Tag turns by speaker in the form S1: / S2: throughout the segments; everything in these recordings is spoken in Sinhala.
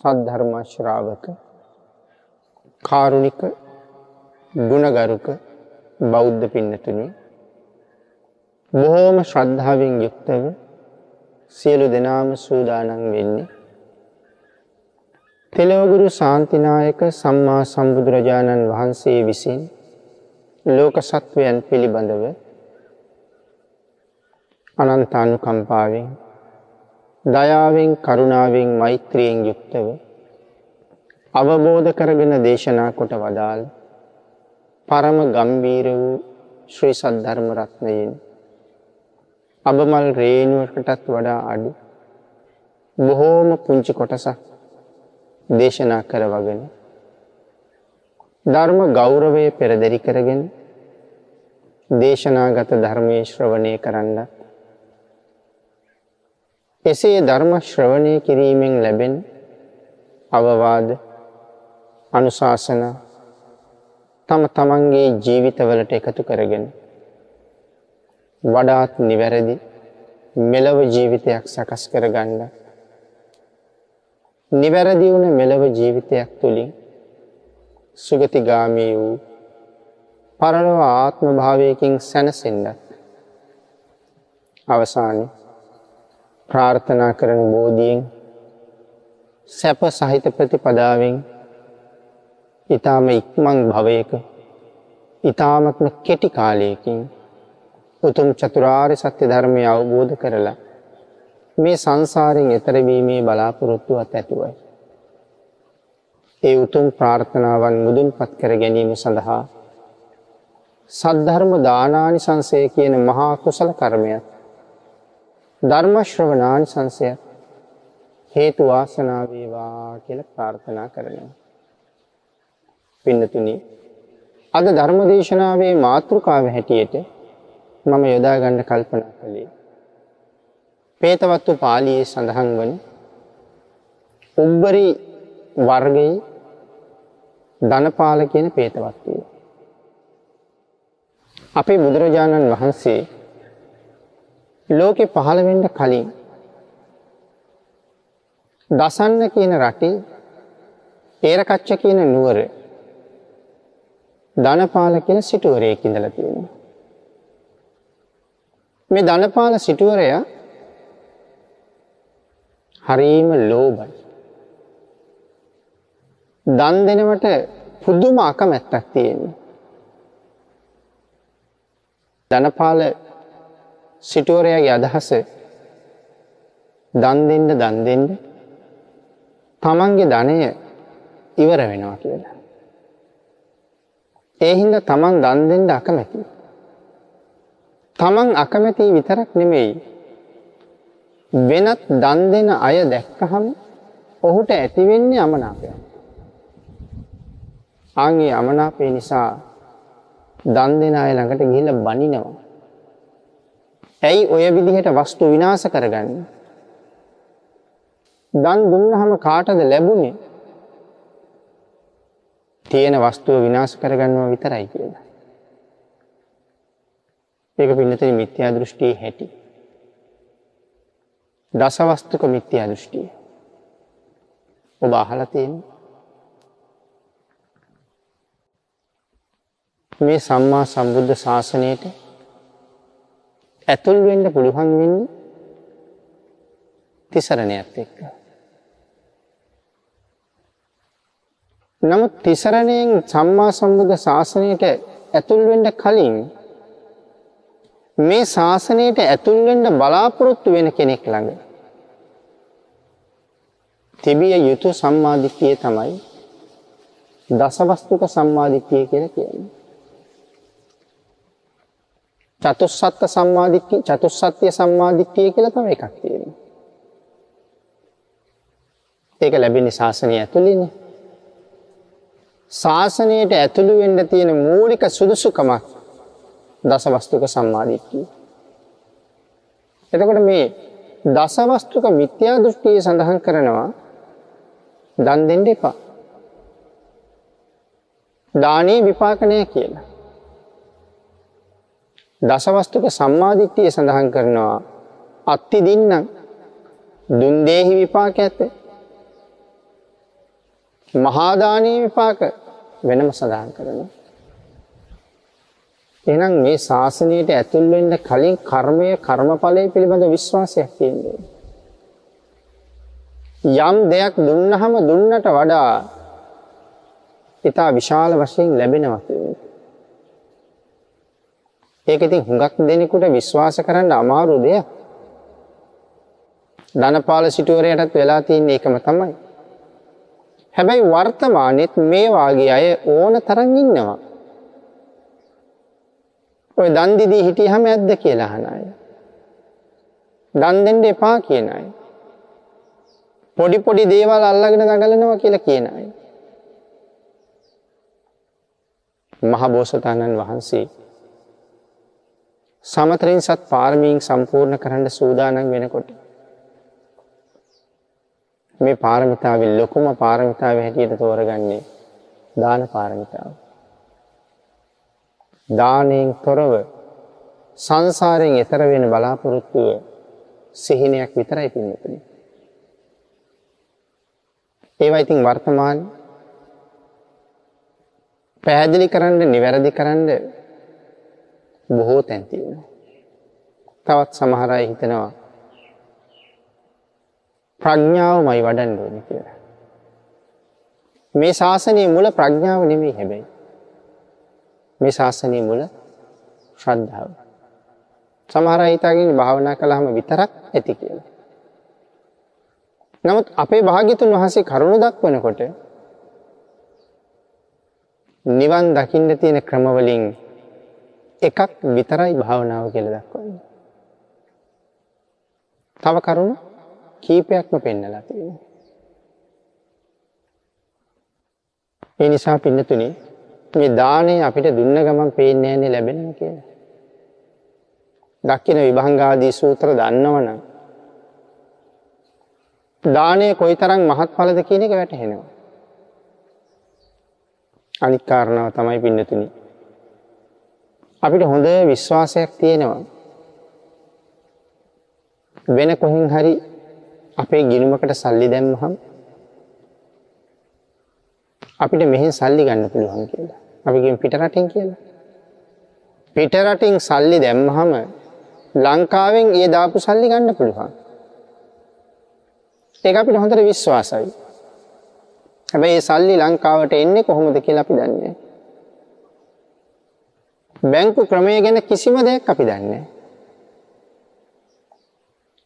S1: සද්ධර්මශ්‍රාවක කාරුණික ගුණගරුක බෞද්ධ පින්නතුනි බොහෝම ශ්‍රද්ධාවෙන් යුක්තව සියලු දෙනාම සූදානම් වෙන්නේ තෙලවගුරු ශාන්තිනායක සම්මා සම්බුදුරජාණන් වහන්සේ විසින් ලෝක සත්වයන් පිළිබඳව අනන්තානුකම්පාවෙන් දයාවෙන් කරුණාවෙන් මෛත්‍රියෙන් යුක්තව අවබෝධ කරගෙන දේශනා කොට වදාළ පරම ගම්බීර වූ ශ්‍රී සද්ධර්ම රත්නයෙන් අබමල් රේණුවකටත් වඩා අඩු බොහෝම පුංචි කොටසක් දේශනා කරවගෙන ධර්ම ගෞරවය පෙරදරි කරගෙන දේශනාගත ධර්මයේ ශ්‍රවණය කරන්නත් එසේ ධර්ම ශ්‍රවණය කිරීමෙන් ලැබෙන අවවාද අනුශාසන තම තමන්ගේ ජීවිතවලට එකතු කරගෙන වඩාත් නිවැරදි මෙලව ජීවිතයක් සකස් කරගන්න නිවැරදි වුණ මෙලව ජීවිතයක් තුළින් සුගතිගාමී වූ පරලොව ආත්ම භාවයකින් සැනසෙන්ඩත් අවසානය ප්‍රාර්ථනා කරන බෝධියෙන් සැප සහිත ප්‍රතිපදාවෙන් ඉතාම ඉක්මං භවයක ඉතාමත්ම කෙටි කාලයකින් උතුම් චතුරාර්ය සත්‍ය ධර්මය අවබෝධ කරලා මේ සංසාරයෙන් එතරවීමේ බලාපොරොත්තුවත් ඇතුවයි. ඒ උතුම් ප්‍රාර්ථනාවන් මුදුන් පත් කර ගැනීම සඳහා සද්ධර්ම දානානි සංසය කියන මහා කුසල කර්මයක් ධර්මශ්‍රවනානි සංසයක් හේතු වාසනාවේවා කියල ප්‍රාර්ථනා කරනවා. පින්නතුනි අද ධර්මදේශනාවේ මාතෘකාව හැටියට මම යොදාගන්න කල්පනා කළේ. පේතවත්තු පාලියේ සඳහන් වන උබ්බරි වර්ගයේ ධනපාල කියන පේතවත්වය. අපේ බුදුරජාණන් වහන්සේ ලෝකෙ පහළවෙඩ කලින් දසන්න කියන රටේ ඒරකච්ච කියන නුවර ධනපාල කියන සිටුවරය ඉඳල තියෙන. මේ ධනපාල සිටුවරය හරීම ලෝබයි. දන් දෙනවට පුද්දුම අකමැත්තක් තියෙන්නේ. ධනපාල සිටුවරයාගේ අදහස දන් දෙන්න දන් දෙන්න තමන්ගේ ධනය ඉවර වෙනවා කියලා. ඒ හින්දා තමන් දන් දෙන්න අකමැති. තමන් අකමැති විතරක් නෙමෙයි වෙනත් දන් දෙන අය දැක්කහම ඔහුට ඇතිවෙන්නේ අමනාපයක්. ආන්ගේ අමනාපේ නිසා දන් දෙන අය ළඟට ගිහිල්ලා බනිනවා. ඇයි ඔය විදිහට වස්තු විනාශ කරගන්න? දන් දුන්නහම කාටද ලැබුණේ? තියෙන වස්තුව විනාශ කරගන්නවා විතරයි කියලා. ඒක පින්නතේ මිත්‍යා දෘෂ්ටියේ හැටි. දසවස්තුක මිත්‍යා දෘෂ්ටිය. ඔබ අහලා තියෙන්නේ මේ සම්මා සම්බුද්ධ ශාසනයට ඇතුල් වෙන්න පුළුවන් වෙන්නේ තිසරණයත් එක්ක. නමුත් තිසරණයෙන් සම්මා සම්බුද්ධ ශාසනයට ඇතුල් වෙන්න කලින් මේ ශාසනයට ඇතුල් වෙන්න බලාපොරොත්තු වෙන කෙනෙක් ළඟ තිබිය යුතු සම්මාදිට්ඨිය තමයි දසවස්තුක සම්මාදිට්ඨිය කියලා කියන්නේ. චතුස්සත්ත සම්මාදිට්ඨිය චතුස්සත්‍ය සම්මාදිට්ඨිය කියලා තමයි එකක් තියෙන්නේ. ඒක ලැබෙන්නේ ශාසනය ඇතුළේනේ. ශාසනයට ඇතුළු වෙන්න තියෙන මූලික සුදුසුකමක් දසවස්තුක සම්මාදිට්ඨිය. එතකොට මේ දසවස්තුක මිත්‍යා දෘෂ්ටිය සඳහන් කරනවා දන් දෙන්න එපා. දානේ විපාක නැහැ කියලා. දසවස්තුක සම්මාදිට්ඨිය සඳහන් කරනවා අත්ති දින්නම් දුන් දේහි විපාක ඇත. මහාදානී විපාක වෙනම සඳහන් කරනවා. එහෙනම් මේ ශාසනයට ඇතුල් වෙන්න කලින් කර්මය කර්මඵලය පිළිබඳ විශ්වාසයක් තියෙනවා. යම් දෙයක් දුන්නහම දුන්නට වඩා ඉතා විශාල වශයෙන් ලැබෙනවා කියන්නේ. ඒක ඉතින් හුඟක් දෙනෙකුට විශ්වාස කරන්න අමාරු දෙයක්. ධනපාල සිටුවරයටත් වෙලා තියෙන එකම තමයි. හැබැයි වර්තමානෙත් මේ වාගේ අය ඕන තරම් ඉන්නවා. ඔය දන් දීදී හිටියහම ඇද්ද කියලා අහන අය. දන් දෙන්න එපා කියන අය. පොඩි පොඩි දේවල් අල්ලගෙන දඟලනවා කියලා කියන අය. මහ බෝසතාණන් වහන්සේ සමතරින් සත් පාරමීන් සම්පූර්ණ කරන්න සූදානම් වෙනකොට මේ පාරමිතාවෙන් ලොකුම පාරමිතාව හැටියට තෝරගන්නේ දාන පාරමිතාව. දානයෙන් තොරව සංසාරයෙන් එතර වෙන බලාපොරොත්තුව සිහිනයක් විතරයි පින්නතුනි. ඒවා ඉතින් වර්තමාන පැහැදිලි කරන්න නිවැරදි කරන්න බොහෝ තැන් තියෙනවා. තවත් සමහර අය හිතනවා ප්‍රඥාවමයි වඩන්න ඕනේ කියලා. මේ ශාසනයේ මුල ප්‍රඥාව නෙමෙයි හැබැයි. මේ ශාසනයේ මුල ශ්‍රද්ධාව. සමහර අය හිතාගෙන භාවනා කළාම විතරක් ඇති කියලා. නමුත් අපේ භාග්‍යතුන් වහන්සේ කරුණ දක්වනකොට නිවන් දකින්න තියෙන ක්‍රමවලින් එකක් විතරයි භාවනාව කියලා දක්වන්නේ. තව කරුණ කීපයක්ම පෙන්නලා තියෙනවා. ඒ නිසා පින්නතුනේ මේ දාණය අපිට දුන්න ගමන් පේන්නේ නැන්නේ ලැබෙනවා කියලා. දක්කින විභංගාදී සූත්‍ර දන්නවනම් දානය කොයිතරම් මහත්ඵලද කියන එක වැටහෙනවා. අනිත් කාරණාව තමයි පින්නතුනි. අපිට හොඳ විශ්වාසයක් තියෙනවා. වෙන කොහෙන් හරි අපේ ගිණුමකට සල්ලි දැම්මහම අපිට මෙහෙන් සල්ලි ගන්න පුළුවන් කියලා. අපි කියමු පිට රටින් කියලා. පිට රටින් සල්ලි දැම්මහම ලංකාවෙන් ඒ දාපු සල්ලි ගන්න පුළුවන්. ඒක අපිට හොඳට විශ්වාසයි. හැබැයි ඒ සල්ලි ලංකාවට එන්නේ කොහොමද කියලා අපි දන්නේ බැංකු ක්‍රමය ගැන කිසිම දෙයක් අපි දන්නේ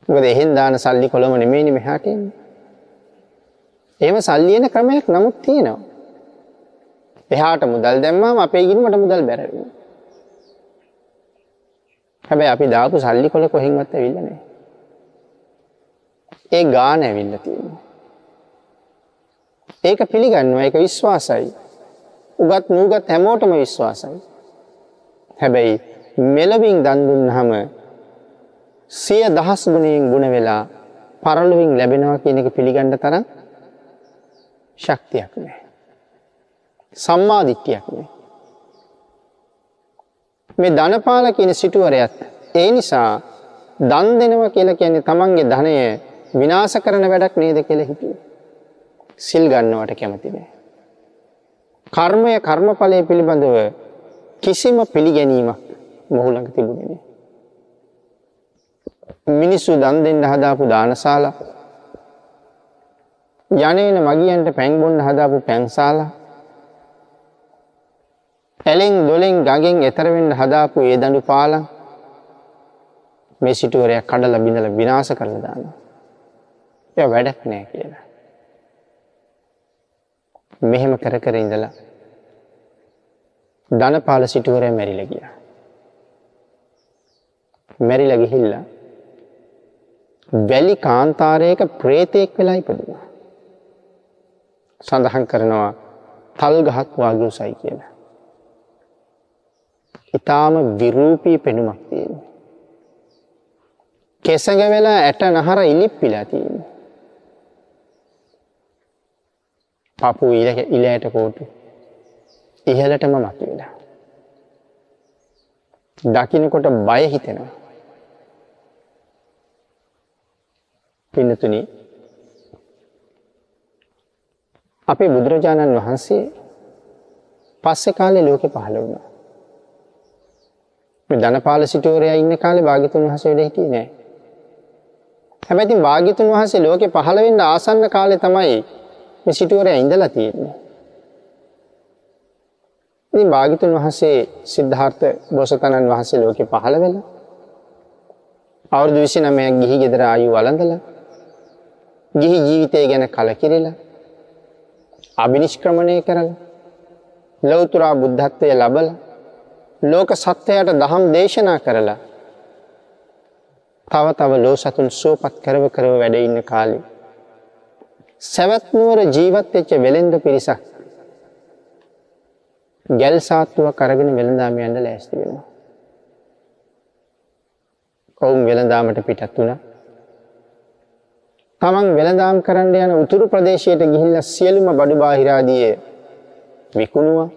S1: මොකද එහෙන් දාන සල්ලි කොළම නෙමෙයිනේ මෙහාට එන්නේ. එහෙම සල්ලි එන ක්‍රමයක් නමුත් තියෙනවා. එහාට මුදල් දැම්මම අපේ ගිණුමට මුදල් බැර වෙනවා. හැබැයි අපි දාපු සල්ලි කොළ කොහෙන්වත් ඇවිල්ලා නැහැ. ඒ ගාන ඇවිල්ලා තියෙනවා. ඒක පිළිගන්නවා ඒක විශ්වාසයි. උගත් නූගත් හැමෝටම විශ්වාසයි. හැබැයි මෙලවින් දන් දුන්නාම සිය දහස් ගුණයෙන් ගුණ වෙලා පරලොවින් ලැබෙනවා කියන එක පිළිගන්න තරම් ශක්තියක් නැහැ. සම්මා දිට්ඨියක් නැහැ. මේ ධනපාල කියන සිටුවරයත් ඒ නිසා දන් දෙනවා කියලා කියන්නේ තමන්ගේ ධනය විනාශ කරන වැඩක් නේද කියලා හිතුවේ. සිල් ගන්නවට කැමති නෑ. කර්මය කර්මඵලය පිළිබඳව කිසිම පිළිගැනීමක් මොහු ළඟ තිබුණේ නෑ. මිනිස්සු දන් දෙන්න හදාපු දානශාලා යන්නේන මගියන්ට පැන් බොන්න හදාපු පැන්ශාලා ඇලෙන් දොලෙන් ගඟෙන් එතර වෙන්න හදාපු ඒ දඬු පාලම් මේ සිටුවරයක් කඩලා බිඳලා විනාශ කරලා දානවා. ඒ වැඩක් නෑ කියලා. මෙහෙම කර කර ඉඳලා ධනපාල සිටුවරයා මැරිලා ගියා. මැරිලා ගිහිල්ලා වැලි කාන්තාරයක ප්‍රේතෙක් වෙලා ඉපදුණා. සඳහන් කරනවා තල් ගහක් වාගේ උසයි කියලා. ඊටාම විරූපී පෙනුමක් තියෙනවා. කෙසඟ වෙලා ඇට නහර ඉලිප්පිලා තියෙනවා. පපු ඉලයට කෝටු ඉහලටම මතුවෙලා. දකිනකොට බය හිතෙනවා. පින්නතුනි අපේ බුදුරජාණන් වහන්සේ පස්සේ කාලේ ලෝකෙ පහළ වුණා. මේ ධනපාල සිටුවරයා ඉන්න කාලේ භාග්‍යතුන් වහන්සේ වැඩ හිටියේ නෑ. හැබැයි ඉතින් භාග්‍යතුන් වහන්සේ ලෝකෙ පහළ වෙන්න ආසන්න කාලේ තමයි මේ සිටුවරයා ඉඳලා තියෙන්නේ. ඉතින් භාග්‍යතුන් වහන්සේ සිද්ධාර්ථ බෝසතාණන් වහන්සේ ලෝකෙ පහළ වෙලා අවුරුදු 29ක් ගිහි ගෙදර ආයු වළඳලා ගිහි ජීවිතය ගැන කලකිරිලා අභිනිෂ්ක්‍රමණය කරලා ලෞතර බුද්ධත්වය ලබලා ලෝක සත්‍යයට දහම් දේශනා කරලා තව තව ලෝ සතුන් සුවපත් කරව කරව වැඩ ඉන්න කාලේ සවැත් නුවර ජීවත් වෙච්ච වෙලෙන්ද පිරිසක් ගැල් සාත්තුවක් අරගෙන වෙළඳාම යන්න ලෑස්ති වෙනවා. ඔවුන් වෙළඳාමට පිටත් වුණා. තමන් වෙළඳාම් කරන්න යන උතුරු ප්‍රදේශයට ගිහිල්ලා සියලුම බඩු බාහිරාදිය විකුණුවා.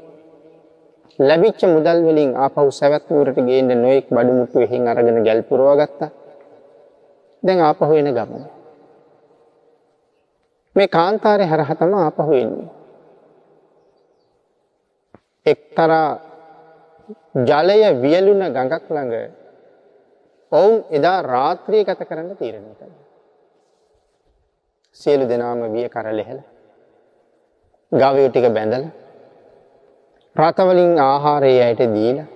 S1: ලැබිච්ච මුදල් වලින් ආපහු සවැත් නුවරට ගේන්න නොයෙක් බඩු මුට්ටු එහින් අරගෙන ගැල් පුරවා ගත්තා. දැන් ආපහු එන ගමන. මේ කාන්තාරේ හරහා තමයි ආපහු එන්නේ. එක්තරා ජලය වියලුන ගඟක් ළඟ ඔවුන් එදා රාත්‍රිය ගත කරන්න තීරණය කළා. සියලු දෙනාම විය කර ලෙහලා ගවයෝ ටික බැඳලා රතවලින් ආහාරය ඇයට දීලා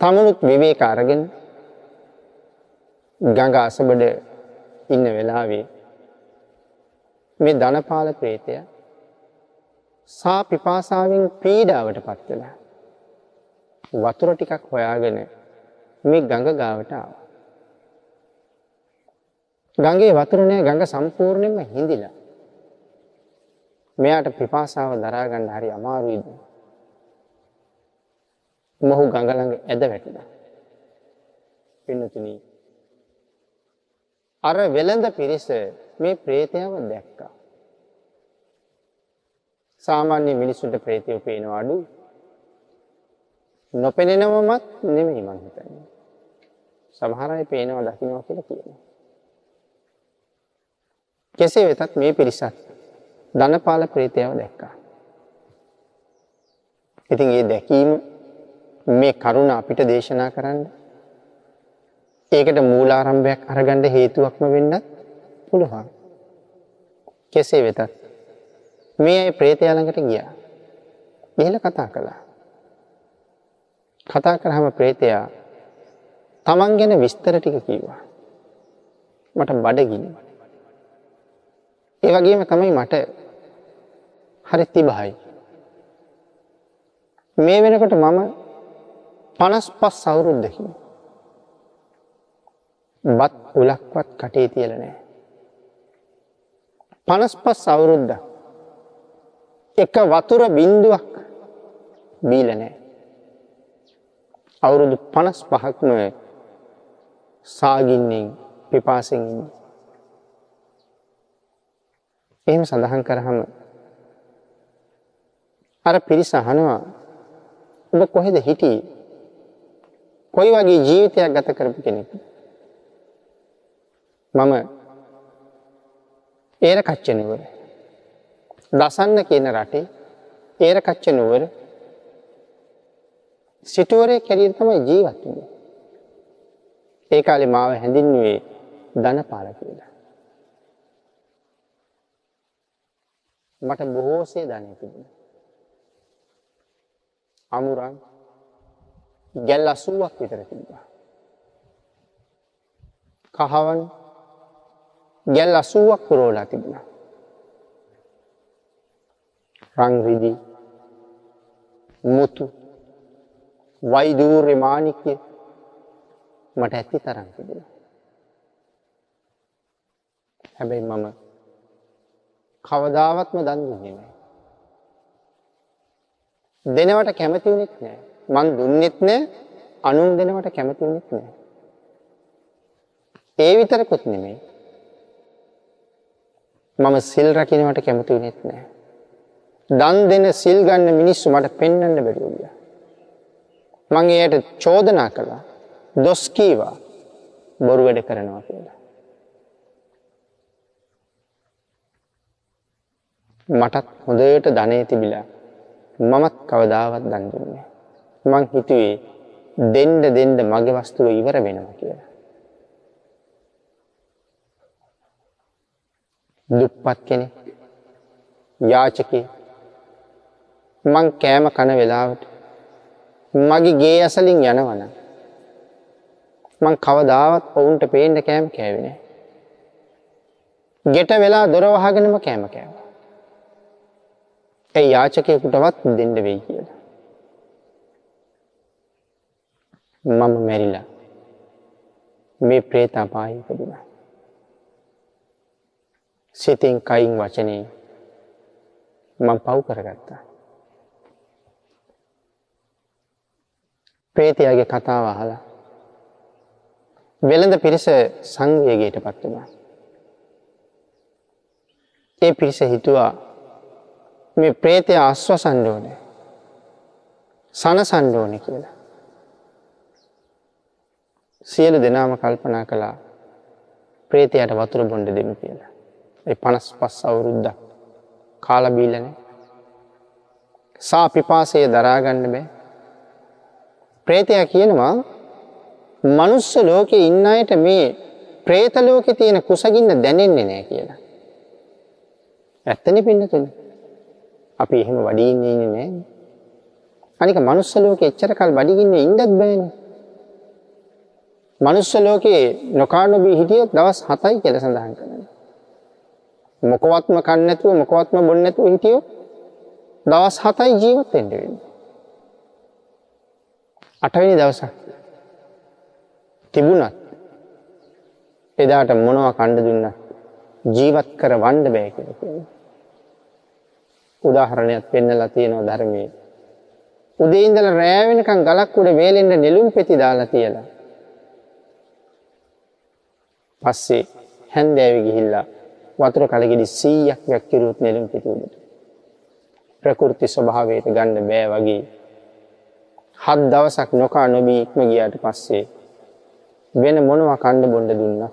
S1: තමනුත් විවේක අරගෙන ගඟ අසබඩ ඉන්න වෙලාවේ මේ ධනපාල ප්‍රේතයා සා පිපාසාවෙන් පීඩාවට පත් වෙලා වතුර ටිකක් හොයාගෙන මේ ගඟ ගාවට ආවා. ගඟේ වතුර නෑ ගඟ සම්පූර්ණයෙන්ම හිඳිලා. මෙයාට පිපාසාව දරා ගන්න හරි අමාරුයි. මොහු ගඟ ළඟ ඇද වැටුණා. පින්නතුනි අර වෙළඳ පිරිස මේ ප්‍රේතයව දැක්කා. සාමාන්‍ය මිනිස්සුන්ට ප්‍රේතයෝ පේනවා අඩු. නොපෙනෙනවමත් නෙමෙයි මං හිතන්නේ. සමහර අය පේනවා දකින්නවා කියලා කියනවා. කෙසේ වෙතත් මේ පිරිසත් ධනපාල ප්‍රේතයව දැක්කා. ඉතින් ඒ දැකීම මේ කරුණ අපිට දේශනා කරන්න ඒකට මූලාරම්භයක් අරගන්න හේතුවක්ම වෙන්නත් පුළුවන්. කෙසේ වෙතත් මේ අය ප්‍රේතයා ළඟට ගියා. ගිහිල්ලා කතා කළා. කතා කරාම ප්‍රේතයා තමන් ගැන විස්තර ටික කිව්වා. මට බඩගිනි. ඒ වගේම තමයි මට හරි තිබහයි. මේ වෙනකොට මම 55 අවුරුද්දකින් බත් උලක්වත් කටේ තියලා නැහැ. 55 අවුරුද්දක් එක වතුර බින්දුවක් බීල නැහැ. අවුරුදු 55ක්ම සාගින්නෙන් පිපාසෙන් ඉන්නේ. එහෙම සඳහන් කරාම අර පිරිස අහනවා ඔබ කොහෙද හිටියේ? කොයි වගේ ජීවිතයක් ගත කරපු කෙනෙක්ද? මම ඒර කච්චනවර දසන්න කියන රටේ ඒර කච්ච නුවර සිටුවරේ කැරියර් තමයි ජීවත් වුනේ. ඒ කාලේ මාව හැඳින්වුවේ ධනපාල කියලා. මට බොහෝසේ ධනෙ තිබුණා. අමුරන් ගැල් 80ක් විතර තිබ්බා. කහවන් ගැල් 80ක් පුරවලා තිබුණා. රංරිදි මුතු වෛදූර්ය මාණික්‍ය මට ඇති තරම් තිබුණා. හැබැයි මම කවදාවත්ම දන් දුන්නේ නැහැ. දෙනවට කැමති වුණෙත් නැහැ. මං දුන්නෙත් නැහැ. අනුන් දෙනවට කැමති වුණෙත් නැහැ. ඒ විතරකුත් නෙමෙයි. මම සිල් රකින්නවට කැමති වුණෙත් නැහැ. දන් දෙන සිල් ගන්න මිනිස්සු මට පෙන්වන්න බැරුව ගියා. මං එයාට චෝදනා කළා. දොස් කීවා. බොරු වැඩ කරනවා කියලා. මටත් හොඳට ධනය තිබිලා මමත් කවදාවත් දන් දුන්නේ. මං හිතුවේ දෙන්න දෙන්න මගේ වස්තුව ඉවර වෙනවා කියලා. දුප්පත් කෙනෙක් යාචකේ මං කෑම කන වෙලාවට. මගේ ගේ ඇසලින් යනවන මං කවදාවත් ඔවුන්ට පේන්ඩ කෑම කෑවෙන ගෙට වෙලා දොරවහගෙනම කෑම කෑව. ඇයි යාචකයකුටවත් දෙන්න වෙයි කියලා? මම මැරිලා මේ ප්‍රේතා පාහිපදිනා සිතින් කයින් වචනයෙන් මං පව් කරගත්තා. ප්‍රේතයාගේ කතාව අහලා වෙළඳ පිරිස සංවේගයට පත් වුණා. ඒ පිරිස හිතුවා මේ ප්‍රේතය අස්වසන්න ඕනේ. සනසන්න ඕනේ කියලා. සියලු දෙනාම කල්පනා කළා ප්‍රේතයට වතුර බොණ්ඩ දෙමු කියලා. ඒ 55 අවුරුද්දක් කාලා බීලා නැහැ. සා පිපාසය දරා ගන්න බෑ. ප්‍රේතයා කියනවා මනුස්ස ලෝකේ ඉන්න අයට මේ പ്രേත ලෝකේ තියෙන කුසගින්න දැනෙන්නේ නැහැ කියලා. ඇත්තනේ පින්නතුනේ. අපි එහෙම වඩී ඉන්නේ නැහැ. අනික මනුස්ස ලෝකේ එච්චර කල් වඩිගින්නේ ඉන්නත් බෑනේ. මනුස්ස ලෝකේ නොකානොබී හිටියොත් දවස් 7යි කියලා සඳහන් කරනවා. මොකවත්ම කන්නේ නැතුව මොකවත්ම බොන්නේ නැතුව හිටියොත් දවස් 7යි ජීවත් වෙන්න වෙන්නේ. 8 වෙනි දවසක් තිබුණත් එදාට මොනවා කන්න දුන්නත් ජීවත් කරවන්න බෑ කියලා කියනවා. උදාහරණයක් පෙන්නලා තියෙනවා ධර්මයේ. උදේ ඉඳලා රෑ වෙනකන් ගලක් උඩ වේලෙන්න නෙළුම් පෙති දාලා තියලා. පස්සේ හැන්දෑවේ ගිහිල්ලා වතුර කලගෙඩි 100ක් වැක්කිරුවොත් නෙළුම් පෙති උඩට. ප්‍රකෘති ස්වභාවයට ගන්න බෑ වගේ. හත් දවසක් නොකා නොබී ඉක්ම ගියාට පස්සේ වෙන මොනවා කන්න බොන්න දුන්නා.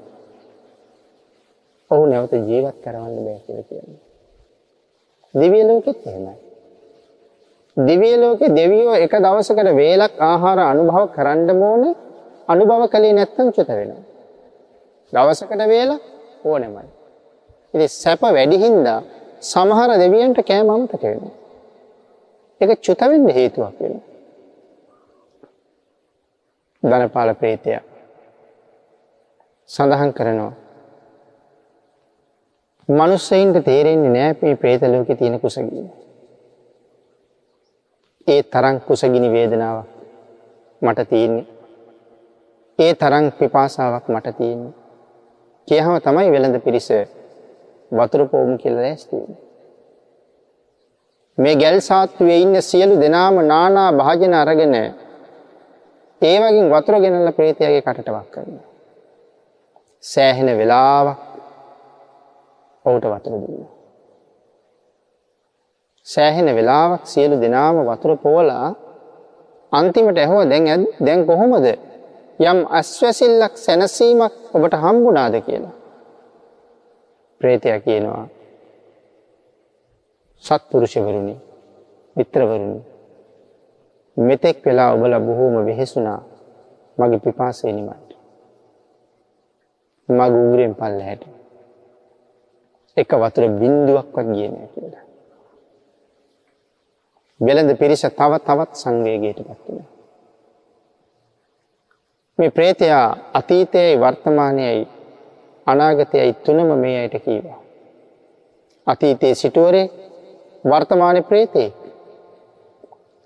S1: ඔහු නැවත ජීවත් කරවන්න බෑ කියලා කියන්නේ. දිව්‍ය ලෝකෙත් එහෙමයි. දිව්‍ය ලෝකේ දෙවියෝ එක දවසකට වේලක් ආහාර අනුභව කරන්න ඕනේ. අනුභව කළේ නැත්නම් චුත වෙනවා. දවසකට වේල ඕනෙමයි. ඉතින් සැප වැඩි හින්දා සමහර දෙවියන්ට කෑම අමතක වෙනවා. ඒක චුත වෙන්න හේතුවක් වෙනවා. ධනපාල ප්‍රේතය සඳහන් කරනවා. මනුස්සයින්ට තේරෙන්නේ නෑ මේ ප්‍රේත ලෝකේ තියෙන කුසගිනි. ඒ තරම් කුසගිනි වේදනාවක් මට තියෙන්නේ. ඒ තරම් පිපාසාවක් මට තියෙන්නේ. කියහම තමයි වෙළඳ පිරිස වතුර පොවමු කියලා ලෑස්ති වෙන්නේ. මේ ගැල් සාත්තුවේ ඉන්න සියලු දෙනාම නානා භාජන අරගෙන ඒ වගේ වතුර ගෙනල්ලා ප්‍රේතයාගේ කටට වක් කරනවා. සෑහෙන වෙලාවක් ඔහුට වතුර දුන්නා. සෑහෙන වෙලාවක් සියලු දෙනාම වතුර පොවලා අන්තිමට ඇහුවා දැන් දැන් කොහොමද යම් අස්වැසිල්ලක් සැනසීමක් ඔබට හම්බුණාද කියලා. ප්‍රේතයා කියනවා සත්පුරුෂවරුනි මිත්‍රවරුනි මෙතෙක් වෙලා ඔබලා බොහෝම වෙහෙසුනා මගේ පිපාසය නිමට. මගේ උගුරෙන් පල්ලහැට. එක වතුර බින්දුවක්වත් ගියේ නෑ කියලා. වෙළඳ පිරිස තව තවත් සංවේගයට පත් වෙනවා. මේ ප්‍රේතයා අතීතයයි වර්තමානයයි අනාගතයයි තුනම මේ අයට කීවා. අතීතයේ සිටුවරේ වර්තමාන ප්‍රේතේ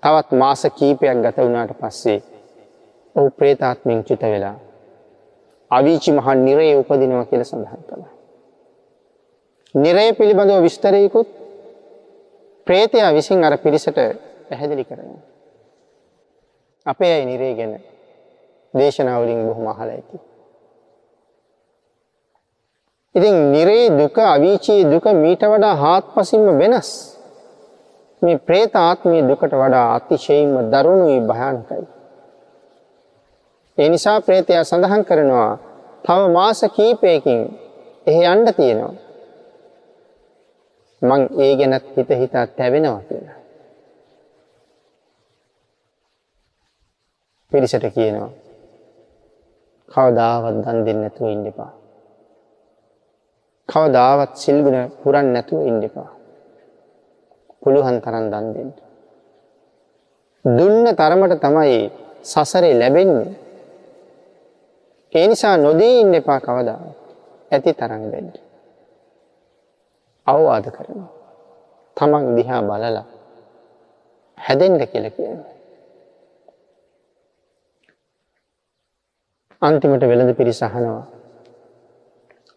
S1: තවත් මාස කීපයක් ගත වුණාට පස්සේ ඔහු ප්‍රේතාත්මෙන් චුත වෙලා අවීචි මහන් නිරේ උපදිනවා කියලා සඳහන් කළා. නිරේ පිළිබඳව විස්තරයකුත් ප්‍රේතයා විසින් අර පිරිසට පැහැදිලි කරනවා. අපේ අය නිරේ ගැන දේශනාවලින් බොහොම අහලා ඇති. ඉතින් නිරේ දුක අවීචී දුක මීට වඩා හාත්පසින්ම වෙනස්. මේ പ്രേත ආත්මයේ දුකට වඩා අතිශයින්ම දරුණුයි භයානකයි. ඒ නිසා പ്രേතයා සඳහන් කරනවා තව මාස කිහිපයකින් එහෙ යන්න තියෙනවා. මං ඒ ගැන හිත හිතා තැවෙනවා කියලා. පිරිසට කියනවා කවදාවත් දන් දෙන්නේ නැතුව ඉන්න එපා. කවදාවත් සිල්ගුණ පුරන්නේ නැතුව ඉන්න එපා. පුළුවන් තරම් දන් දෙන්න. දුන්න තරමට තමයි සසරේ ලැබෙන්නේ. ඒ නිසා නොදී ඉන්න එපා කවදාවත්. ඇති තරම් දෙන්න. අවවාද කරනවා. තමන් දිහා බලලා හැදෙන්න කියලා කියනවා. අන්තිමට වෙළඳ පිරිස අහනවා.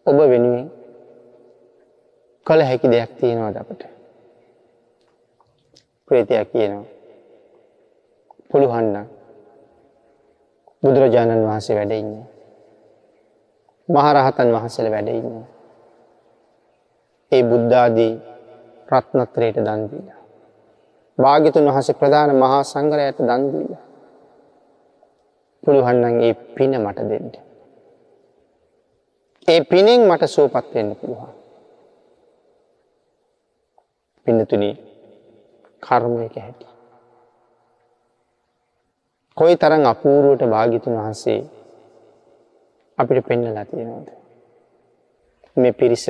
S1: ඔබ වෙනුවෙන් කළ හැකි දෙයක් තියෙනවද අපට. ප්‍රේතයක් කියනවා. පුළුවන්න බුදුරජාණන් වහන්සේ වැඩ ඉන්නේ. මහරහතන් වහන්සේල වැඩ ඉන්නේ. ඒ බුද්ධාදී රත්නත්‍රයට දන් දීලා. භාග්‍යතුන් වහන්සේ ප්‍රධාන මහා සංඝරයට දන් දීලා. පුළුවන් නම් ඒ පින මට දෙන්න. ඒ පිනෙන් මට සුවපත් වෙන්න පුළුවන්. පින්නතුනි කර්මයක හැටි. කොයි තරම් අපූර්වට භාග්‍යතුන් වහන්සේ අපිට පෙන්නලා තියෙනවද? මේ පිරිස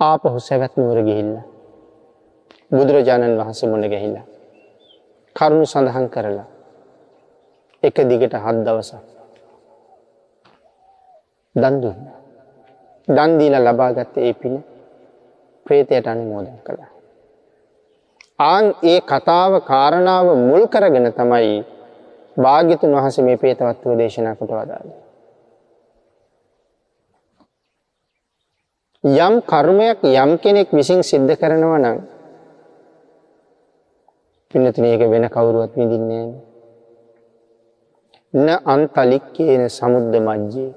S1: ආපහු සැවැත් නුවර ගිහිල්ලා බුදුරජාණන් වහන්සේ මුණ ගැහිලා කරුණු සඳහන් කරලා එක දිගට හත් දවසක් දන් දුන්න. දන් දීලා ලබාගත්ත ඒ පින ප්‍රේතයට අනුමෝදන් කළා. ආන් ඒ කතාව කාරණාව මුල් කරගෙන තමයි භාග්‍යතුන් වහන්සේ මේ ප්‍රේතවත්ව දේශනා කොට වදාළේ. යම් කර්මයක් යම් කෙනෙක් විසින් සිද්ධ කරනවා නම් පින්නතුනි ඒක වෙන කවුරුවත් විඳින්නේ නැහැ. න අන්තලික්කේන සමුද්ද මජ්ජේ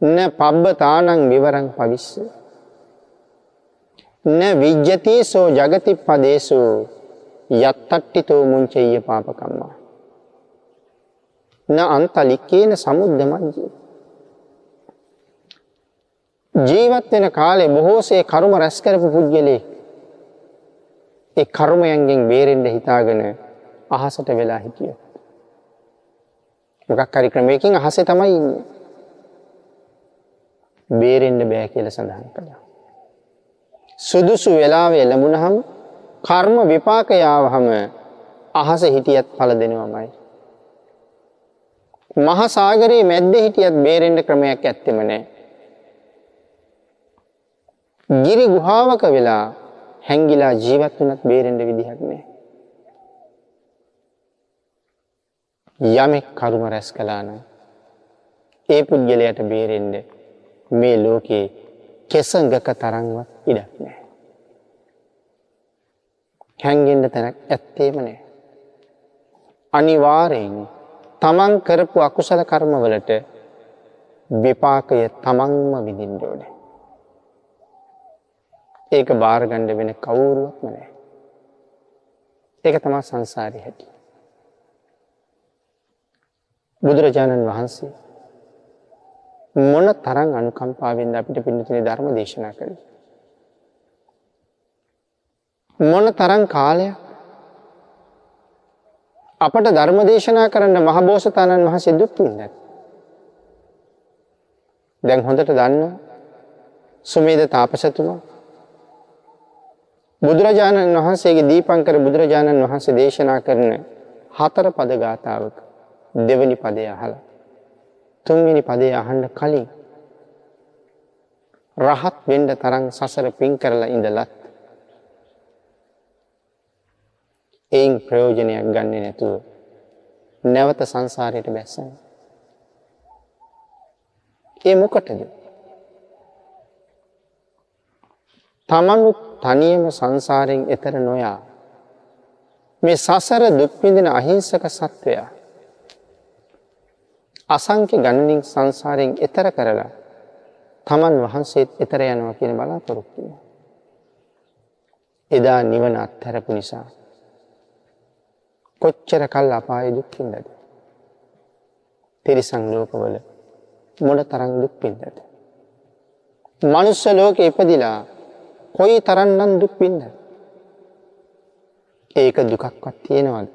S1: න පබ්බතානං විවරං පවිස්ස න විජ්ජතිසෝ ජගති පදේසු යත්තට්ටිතෝ මුංචෙය්‍ය පාපකම්මා න අන්තලික්කේන සමුද්ද මජ්ජේ ජීවත් වෙන කාලේ බොහෝසේ කර්ම රැස් කරපු පුද්ගලෙක් ඒ කර්මයන්ගෙන් බේරෙන්න හිතාගෙන අහසට වෙලා හිටියා. මොකක් හරි ක්‍රමයකින් අහසේ තමයි ඉන්නේ. බේරෙන්න බෑ කියලා සඳහන් කළා. සුදුසු වෙලාවේ ලැබුණහම කර්ම විපාක යාවහම අහස හිටියත් ඵල දෙනවමයි. මහා සාගරයේ මැද්දේ හිටියත් බේරෙන්න ක්‍රමයක් ඇත්තෙම නැහැ. ගිරි ගුහාවක වෙලා හැංගිලා ජීවත් වුණත් බේරෙන්න විදිහක් නැහැ. යමෙක් කර්ම රැස් කළා නම් ඒ පුද්ගලයාට බේරෙන්න මේ ලෝකේ කෙසඟක තරම්වත් ඉඩක් නැහැ. හැංගෙන්න තැනක් ඇත්තේම නැහැ. අනිවාර්යෙන් තමන් කරපු අකුසල කර්මවලට විපාකය තමන්ම විඳින්න ඕනේ. ඒක බාරගණ්ඩ වෙන කවුරුවක්ම නෑ. ඒක තමා සංසාරය හැටි. බුදුරජාණන් වහන්සේ මොන තරං අනුකම්පාවෙන්ද අපිට පින්නතුනි ධර්ම දේශනා කළේ. මොන තරං කාලයක් අපට ධර්ම දේශනා කරන්න මහබෝසතාණන් වහන්සේ දුක් විඳත්. දැන් හොඳට දන්න සුමේද තාපසතුමා බුදුරජාණන් වහන්සේගේ දීපංකර බුදුරජාණන් වහන්සේ දේශනා කරන හතර පද ගාථාවක දෙවනි පදය අහලා තුන්වෙනි පදේ අහන්න කලින් රහත් වෙන්න තරම් සසර පින් කරලා ඉඳලත් එයින් ප්‍රයෝජනයක් ගන්නේ නැතුව නැවත සංසාරයට බැස්සන. ඒ මොකටද? තමනුත් තනියම සංසාරයෙන් එතර නොයා මේ සසර දුක් විඳින අහිංසක සත්වයා අසංඛ්‍ය ගණනින් සංසාරයෙන් එතර කරලා තමන් වහන්සේත් එතර යනවා කියන බලාපොරොත්තු වෙනවා. එදා නිවන අත්හැරපු නිසා කොච්චර කල් අපායේ දුක් විඳද? තිරිසන් ලෝකවල මොන තරම් දුක් විඳද? මනුස්ස ලෝකෙ ඉපදිලා කොයි තරන්නම් දුක් විඳ. ඒක දුකක්වත් තියෙනවද?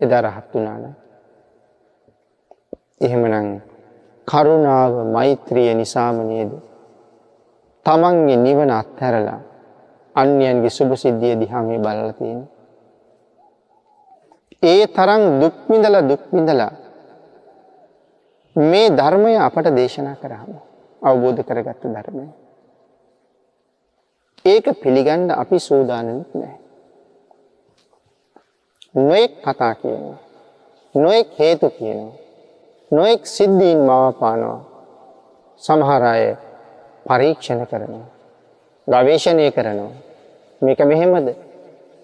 S1: එදා රහත් වුණා නම්. එහෙමනම් කරුණාව මෛත්‍රිය නිසාම නේද? තමන්ගේ නිවන අත්හැරලා අන්‍යයන්ගේ සුභ සිද්ධිය දිහා මේ බලලා තියෙන්නේ. ඒ තරම් දුක් විඳලා දුක් විඳලා මේ ධර්මය අපට දේශනා කරාම අවබෝධ කරගත්ත ධර්මය. ඒක පිළිගන්න අපි සූදානම්ත් නැහැ. නොඑක් කතා කියනවා. නොඑක් හේතු කියනවා. නොඑක් සිද්ධීන් මවපානවා. සමහර අය පරීක්ෂණ කරනවා. ගවේෂණය කරනවා. මේක මෙහෙමද?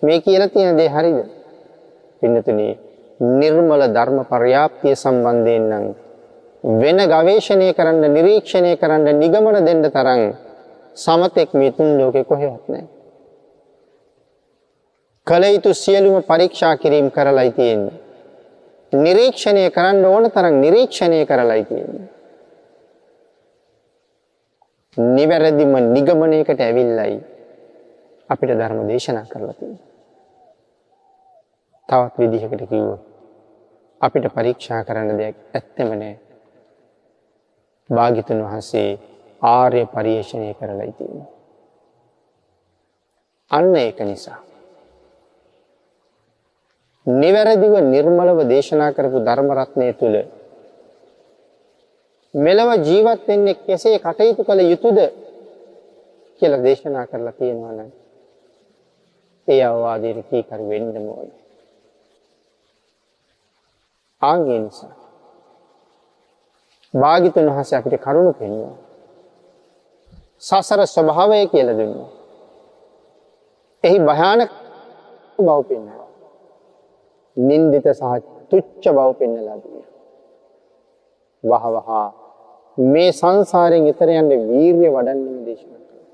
S1: මේ කියලා තියෙන දේ හරිද? පින්නතුනි නිර්මල ධර්ම පර්යාප්තිය සම්බන්ධයෙන් නම් වෙන ගවේෂණය කරන්න නිරීක්ෂණය කරන්න නිගමන දෙන්න තරම් සමතෙක් මේ තුන් ලෝකේ කොහෙවත් නැහැ. කල යුතු සියලුම පරීක්ෂා කිරීම කරලායි තියෙන්නේ. නිරීක්ෂණය කරන්න ඕන තරම් නිරීක්ෂණය කරලායි තියෙන්නේ. නිවැරදිම නිගමනයකට ඇවිල්ලයි අපිට ධර්ම දේශනා කරලා තියෙන්නේ. තවත් විදිහකට කිව්වොත් අපිට පරීක්ෂා කරන්න දෙයක් ඇත්තම නෑ. භාග්‍යතුන් වහන්සේ ආර්ය පරිශ්‍රණය කරලා තියෙනවා. අන්න ඒක නිසා නිවැරදිව නිර්මලව දේශනා කරපු ධර්ම රත්නය තුල මෙලව ජීවත් වෙන්නේ කෙසේ කටයුතු කළ යුතුද කියලා දේශනා කරලා තියෙනවා නම් ඒ අවවාදයට කීකරු වෙන්න ඕනේ. ආන්ගේ නිසා භාග්‍යතුන් වහන්සේ අපිට කරුණ පෙන්වනවා. සසර ස්වභාවය කියලා දුන්නා. එහි භයානක බව පෙන්වනවා. නින්දිත සහ තුච්ච බව පෙන්වලා දුන්නා. වහ වහ මේ සංසාරයෙන් ඈතර යන්න වීරිය වඩන්න දේශනා කළා.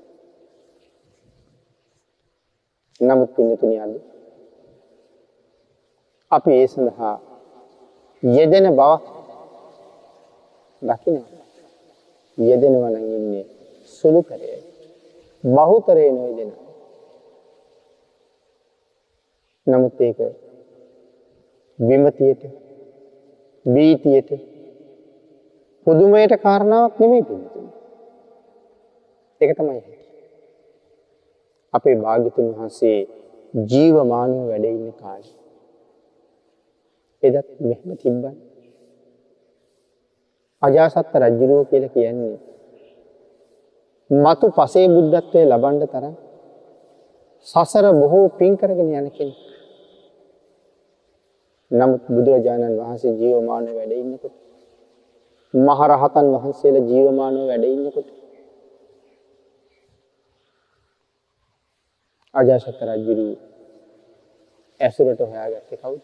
S1: නමුත් පින්නතුනි අද අපි ඒ සඳහා යෙදෙන බවක් දකිනවා. යෙදෙනවා නම් ඉන්නේ සුළුතරයයි. බහුතරේ නොයෙදෙන. නමුත් ඒක විමතියට බීතියට පුදුමයට කාරණාවක් නෙමෙයි පිළිතුරු. ඒක තමයි. අපේ භාග්‍යතුන් වහන්සේ ජීවමානව වැඩ ඉන්න කාලේ එදත් මෙහෙම තිබ්බන්. අජාසත්ත රජ්ජුරුව කියලා කියන්නේ මතු පසේ බුද්ධත්වය ලබන්න තරම් සසර බොහෝ පින් කරගෙන යන කෙනෙක්. නමුත් බුදුරජාණන් වහන්සේ ජීවමානව වැඩ ඉන්නකොට මහරහතන් වහන්සේලා ජීවමානව වැඩ ඉන්නකොට අජාසත්ත රජ්ජුරුව ඇසුරට හොයාගත්තේ කවුද?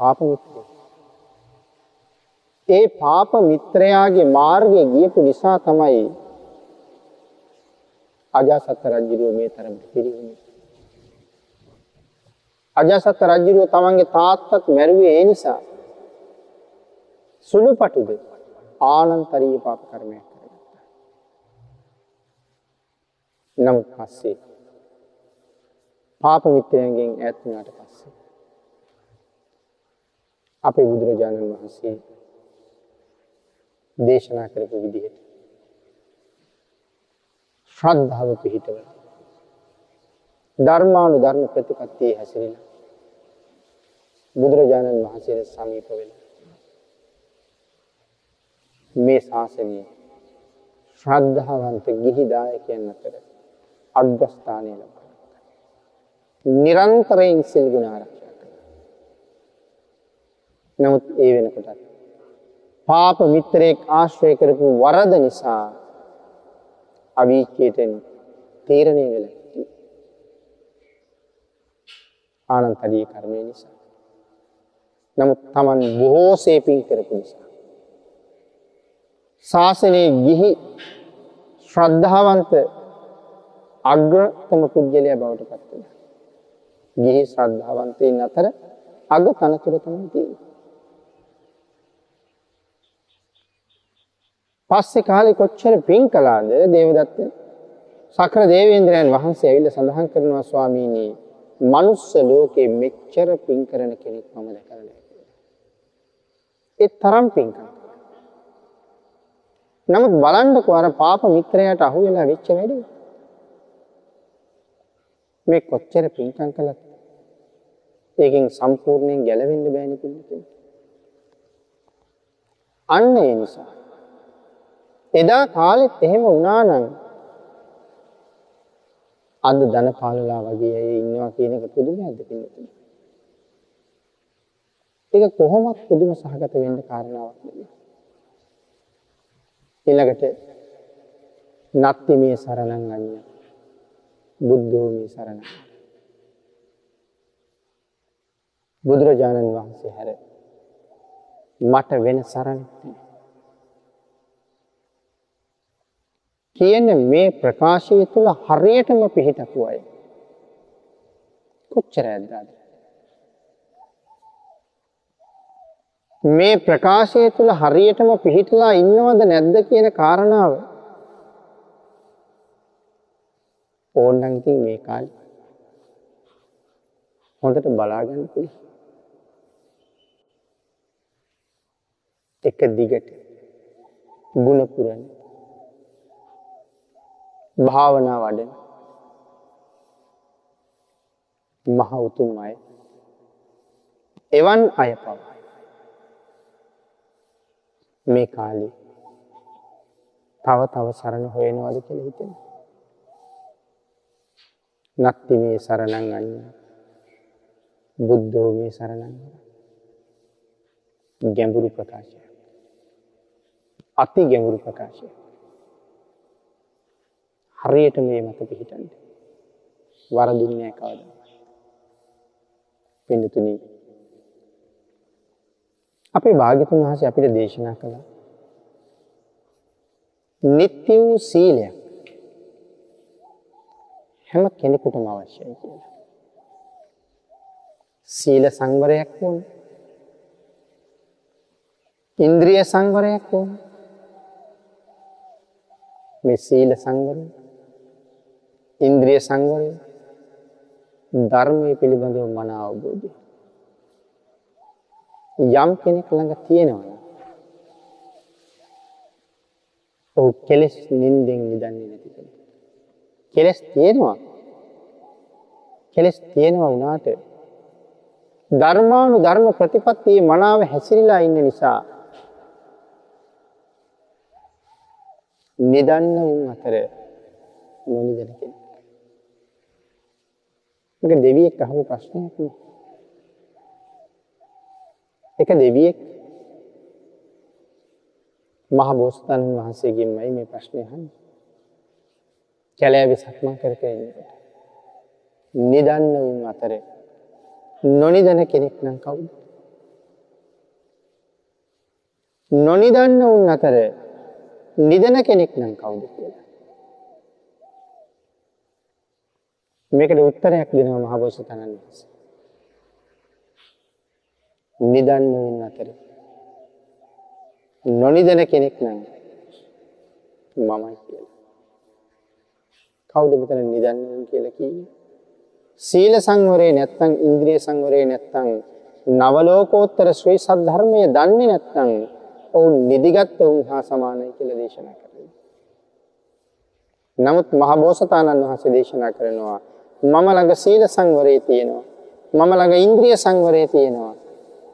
S1: පාප මිත්‍රය. ඒ පාප මිත්‍රයාගේ මාර්ගය ගියපු නිසා තමයි අජාසත් රජුරුව මේ තරමට පිරිහුනේ. අජාසත් රජුරුව තමන්ගේ තාත්තත් මැරුවේ ඒ නිසා සුළුපටුද ආනන්තරීය පාප කර්මයක් කරගත්තා. නමුත් පස්සේ පාප මිත්‍රයන්ගෙන් ඈත් වුණාට පස්සේ අපේ බුදුරජාණන් වහන්සේ දේශනා කරපු විදිහට ශ්‍රද්ධාව පිහිටව ධර්මානු ධර්ම ප්‍රතිපත්තියේ හැසිරෙන බුදුරජාණන් වහන්සේට සමීප වෙලා මේ ශාසනයේ ශ්‍රද්ධාවන්ත ගිහි දායකයන් අතර අග්‍රස්ථානය ලබා නිරන්තරයෙන් සිල් ගුණ ආරක්ෂා නමුත් ඒ වෙනකොටත් පාප මිත්‍රයෙක් ආශ්‍රය කරපු වරද නිසා අවීචයට තීරණය වෙලා ආනන්තරීය කර්මය නිසා. නමුත් Taman බොහෝ සේපින් කරපු නිසා. ශාසනයේ ගිහි ශ්‍රද්ධාවන්ත අග්‍රතම පුද්ගලයා බවට පත් වෙනවා. ගිහි ශ්‍රද්ධාවන්තයින් අතර අග තනතුර තමයි තියෙන්නේ. පස්සේ කාලේ කොච්චර පින් කළාද දේවදත්ත සක්‍ර දේවේන්ද්‍රයන් වහන්සේ ඇවිල්ලා සඳහන් කරනවා ස්වාමීනි මනුස්ස ලෝකේ මෙච්චර පින් කරන කෙනෙක් මම දැකලා නැහැ. ඒ තරම් පින්කම්. නමුත් බලන්නකෝ අර පාප මිත්‍රයාට අහු වෙලා වෙච්ච වැඩේ. මේ කොච්චර පින්කම් කළත් ඒකෙන් සම්පූර්ණයෙන් ගැලවෙන්න බෑනේ පිළිතුරු. අන්න ඒ නිසා එදා කාලෙත් එහෙම වුණා නම් අද ධනපාලලා වගේ අය ඉන්නවා කියන එක පුදුමයක්ද පිළිතුරු. ඒක කොහොමත් පුදුම සහගත වෙන්න කාරණාවක් නෙවෙයි. ඊළඟට නත්ති මේ සරණං අඤ්ඤ බුද්ධෝ මේ සරණ බුදුරජාණන් වහන්සේ හැර මට වෙන සරණක් කියන මේ ප්‍රකාශය තුළ හරියටම පිහිටපු අය. කොච්චර ඇද්දාද මේ ප්‍රකාශය තුළ හරියටම පිහිටලා ඉන්නවද නැද්ද කියන කාරණාව. ඕන්නම් ඉතින් මේ කාලේ හොඳට බලාගන්න පුළුවන්. එක දිගට ගුණ පුරන භාවනා වඩන මහ උතුම් අය. එවන් අය පව. මේ කාලේ තව තව සරණ හොයනවද කියලා හිතෙනවා. නත්ති මේ සරණං අඤ්ඤ. බුද්ධෝ මේ සරණං. ගැඹුරු ප්‍රකාශය අති ගැඹුරු ප්‍රකාශය හරියට මේ මත පිහිටන්න වරදින්නේ නැහැ කවදාවත් පින්තුනි අපේ භාග්‍යතුන් වහන්සේ අපිට දේශනා කළා නිත්‍ය වූ සීලයක් හැම කෙනෙකුටම අවශ්‍යයි කියලා. සීල සංවරයක් ඕන. ඉන්ද්‍රිය සංවරයක් ඕන. මේ සීල සංවරය, ඉන්ද්‍රිය සංවරය, ධර්මයේ පිළිබඳව මන අවබෝධය. යම් කෙනෙක් ළඟ තියෙනවා ඔහු කෙලෙස් නින්දෙන් නිදන්නේ නැති කෙනෙක්. කෙලස් තියෙනවා. කෙලස් තියෙනවා වුණාට ධර්මානු ධර්ම ප්‍රතිපත්තියේ මනාව හැසිරීලා ඉන්න නිසා නිදන්න උන් අතර නොනිදන කෙනෙක්. මේක දෙවියෙක් අහපු ප්‍රශ්නයක් නේ. එක දෙවියෙක් මහ බෝසතාණන් වහන්සේගෙන්මයි මේ ප්‍රශ්නේ අහන්නේ. කැලෑවි සක්මන් කර කර ඉන්නකොට. නිදන්න උන් අතර නොනිදන කෙනෙක් නම් කවුද? නොනිදන්න උන් අතර නිදන කෙනෙක් නම් කවුද කියලා. මේකට උත්තරයක් දෙනවා මහබෝසතාණන් වහන්සේ. නිදන්න උන් අතර නොනිදන කෙනෙක් නම් මමයි කියලා. කවුද මෙතන නිදන්නේ කියලා කියන්නේ? සීල සංවරේ නැත්තම් ඉන්ද්‍රිය සංවරේ නැත්තම් නවලෝකෝත්තර ශ්‍රී සද්ධර්මයේ දන්නේ නැත්තම් ඔවුන් නිදිගත් වුන් හා සමානයි කියලා දේශනා කරනවා. නමුත් මහබෝසතාණන් වහන්සේ දේශනා කරනවා මම ළඟ සීල සංවරේ තියෙනවා. මම ළඟ ඉන්ද්‍රිය සංවරේ තියෙනවා.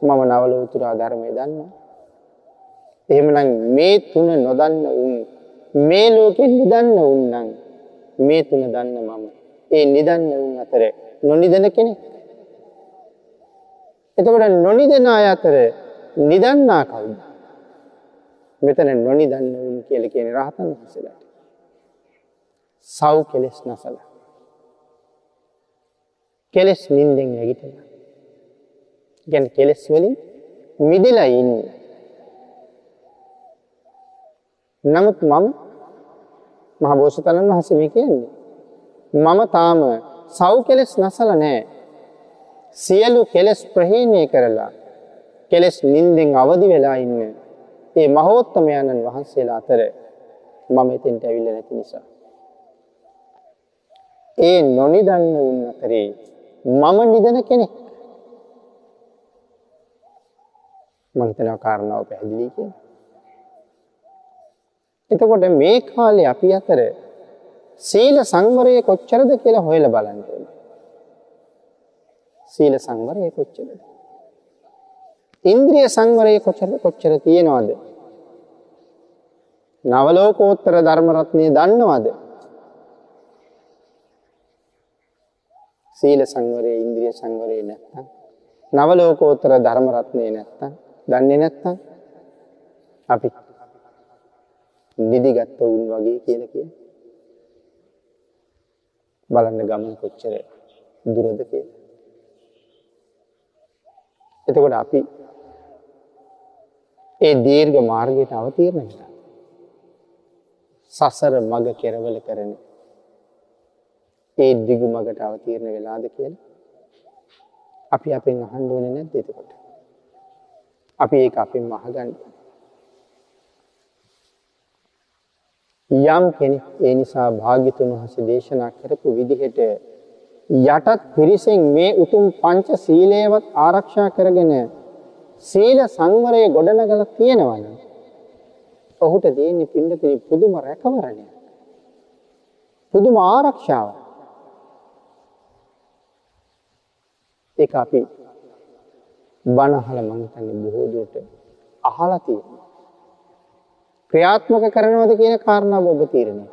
S1: මම නවලෝතුර ධර්මයේ දන්නවා. එහෙමනම් මේ තුන නොදන්න උන් මේ ලෝකෙ නිදන්න උන් නම් මේ තුන දන්න මම. ඒ නිදන්න උන් අතර නොනිදන කෙනෙක්. එතකොට නොනිදන අය අතර නිදන්නා කවුද? මෙතන නොනිදන්න උන් කියලා කියන්නේ රහතන් වහන්සේලාට. සව් කෙලස් නැසලා. කෙලස් නින්දෙන් නැගිටිනවා. කියන්නේ කෙලස් වලින් මිදලා ඉන්නේ. නමුත් මම මහ බෝසතාණන් වහන්සේ මේ කියන්නේ. මම තාම සව් කෙලස් නැසලා නැහැ. සියලු කෙලස් ප්‍රහීණය කරලා කෙලස් නින්දෙන් අවදි වෙලා ඉන්න. ඒ මහෝත්තමයණන් වහන්සේලා අතර මම එතෙන්ට ඇවිල්ලා නැති නිසා. ඒ නොනිදන්න උන් අතරේ මම නිදන කෙනෙක්. මම හිතනවා කාරණාව පැහැදිලි කියලා. එතකොට මේ කාලේ අපි අතර සීල සංවරය කොච්චරද කියලා හොයලා බලන්න ඕනේ. සීල සංවරය කොච්චරද? ඉන්ද්‍රිය සංවරය කොච්චර කොච්චර තියෙනවද? නවලෝකෝත්තර ධර්ම රත්නය දන්නවද? සීල සංවරය ඉන්ද්‍රිය සංවරය නැත්තම් නවලෝකෝත්තර ධර්ම රත්නය නැත්තම් දන්නේ නැත්තම් අපි නිදිගත්ත උන් වගේ කියලා කියන. බලන්න ගමන කොච්චර දුරද කියලා. එතකොට අපි ඒ දීර්ඝ මාර්ගයට අවතීර්ණ වෙනවා. සසර මග කෙරවල කරන ඒ දිගු මගට අවතීර්ණ වෙලාද කියලා අපි අපෙන් අහන්න ඕනේ නැද්ද එතකොට? අපි ඒක අපෙන් අහගන්න ඕනේ. යම් කෙනෙක් ඒ නිසා භාග්‍යතුන් වහන්සේ දේශනා කරපු විදිහට යටත් පිරිසෙන් මේ උතුම් පංච සීලයවත් ආරක්ෂා කරගෙන සීල සංවරය ගොඩනගලා තියෙනවා නම් ඔහුට තියෙන්නේ පින්නතින පුදුම රැකවරණයක්. පුදුම ආරක්ෂාවක්. ඒක අපි බණ අහලා මම හිතන්නේ බොහෝ දුරට අහලා තියෙනවා. ක්‍රියාත්මක කරනවද කියන කාරණාව ඔබ තීරණය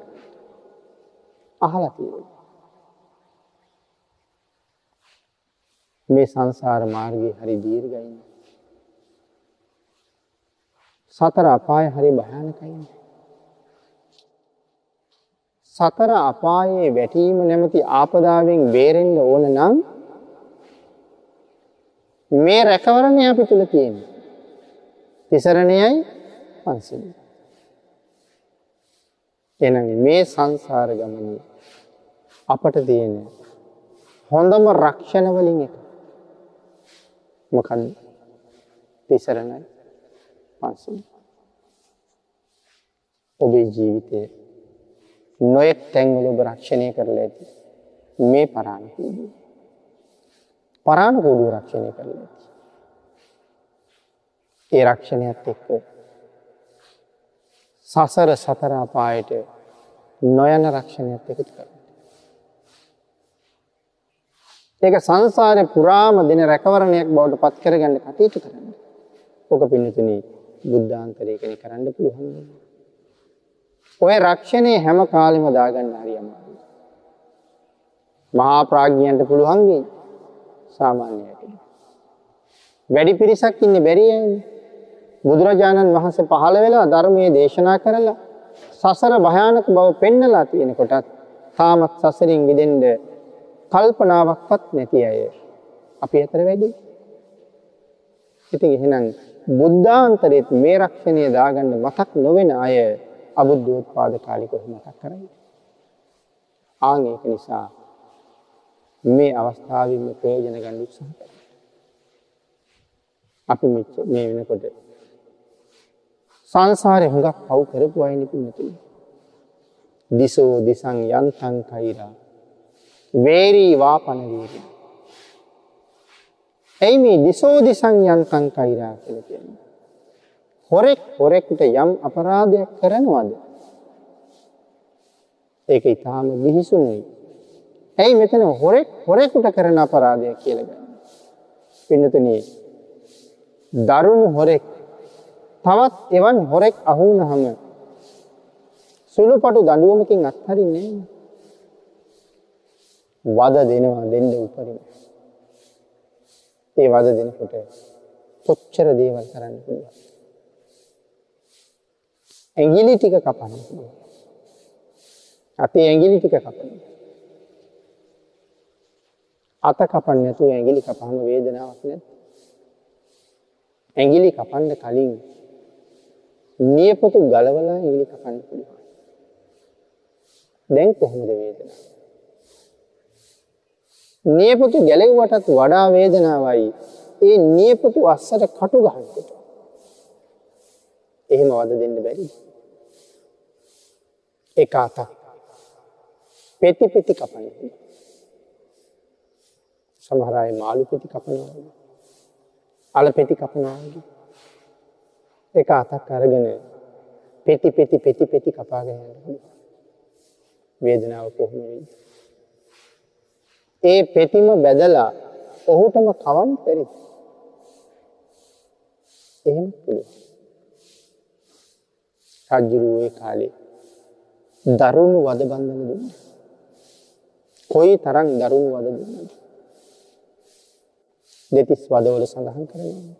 S1: අහලා තියෙනවා. මේ සංසාර මාර්ගයේ හරි දීර්ඝයි. සතර අපාය හරි භයානකයි. සතර අපායේ වැටීම නැමැති ආපදාවෙන් බේරෙන්න ඕන නම් මේ රැකවරණය අපි තුල තියෙනවා. තිසරණයයි පන්සිලයි. එහෙනම් මේ සංසාර ගමනේ අපට තියෙන හොඳම රක්ෂණ වලින් එක මොකක්ද? තිසරණයි පන්සිලයි. ඔබේ ජීවිතයේ නොයෙක් තැන්වල ඔබ රක්ෂණය කරලා ඇති මේ පරාණ කූඩුව. පරාණ කූඩුව රක්ෂණය කරලා ඇති. ඒ රක්ෂණයත් එක්ක සසර සතර අපායට නොයන රක්ෂණයත් එකතු කරන්න. ඒක සංසාරේ පුරාම දෙන රැකවරණයක් බවට පත් කරගන්න කටයුතු කරන්න. ඔක පින්නතුනි බුද්ධාන්තරයකනේ කරන්න පුළුවන්. ඔය රක්ෂණය හැම කාලෙම දාගන්න හරි අමාරුයි. මහා ප්‍රඥයන්ට පුළුවන් වෙයි සාමාන්‍යයට. වැඩි පිරිසක් ඉන්නේ බැරි අයනේ. බුදුරජාණන් වහන්සේ පහළ වෙලා ධර්මයේ දේශනා කරලා සසර භයානක බව පෙන්නලා තියෙනකොටත් තාමත් සසරින් මිදෙන්න කල්පනාවක්වත් නැති අය අපි අතර වැඩි. ඉතින් එහෙනම් බුද්ධාන්තරයේත් මේ රක්ෂණය දාගන්න මතක් නොවන අය අබුද්ධෝත්පාද කාලේ කොහොම මතක් කරන්නේ? ආන් ඒක නිසා මේ අවස්ථාවෙන් මේ ප්‍රයෝජන ගන්න උත්සාහ කරනවා. අපි මේ වෙනකොට සංසාරේ හුඟක් පව් කරපු අයනේ පින්නතුනි. දිසෝ දිසං යන්තං කෛරා වේරී වාපන වේරී. එයි මේ දිසෝ දිසං යන්තං කෛරා කියලා කියන්නේ. හොරෙක් හොරෙකුට යම් අපරාධයක් කරනවද? ඒක ඊටාම විහිසුනුයි. ඇයි මෙතන හොරෙක් හොරෙකුට කරන අපරාධය කියලා ගන්නේ? පින්නතුනි දරුණු හොරෙක් තවත් එවන් හොරෙක් අහු වුණාම සුළුපටු දඬුවමකින් අත්හරින්නේ වද දෙනවා දෙන්න උපරිම. ඒ වද දෙනකොට කොච්චර දේවල් කරන්න පුළුවන්. ඇඟිලි ටික කපන්න පුළුවන්. අතේ ඇඟිලි ටික කපන්න. අත කපන්න නැතුව ඇඟිලි කපහම වේදනාවක් නැද්ද? ඇඟිලි කපන්න කලින් නියපොතු ගලවලා ඇඟිලි කපන්න පුළුවන්. දැන් කොහොමද වේදනාව? නියපොතු ගැලෙව්වටත් වඩා වේදනාවයි ඒ නියපොතු අස්සට කටු ගහනකොට. එහෙම වද දෙන්න බැරි. එක අතක් පෙති පෙති කපන්න. සමහර අය මාළු පෙති කපනවා. අල පෙති කපනවා වගේ. එක අතක් අරගෙන පෙති පෙති පෙති පෙති කපාගෙන යන්න. වේදනාව කොහොම වෙයිද? ඒ පෙතිම බැදලා ඔහුටම කවන්න බැරිද? එහෙම පුළුවන්. රජුරුව ඒ කාලේ දරුණු වද බන්ධන දුන්නා. කොයි තරම් දරුණු වද දුන්නද? දෙතිස් වදවල සඳහන් කරනවා.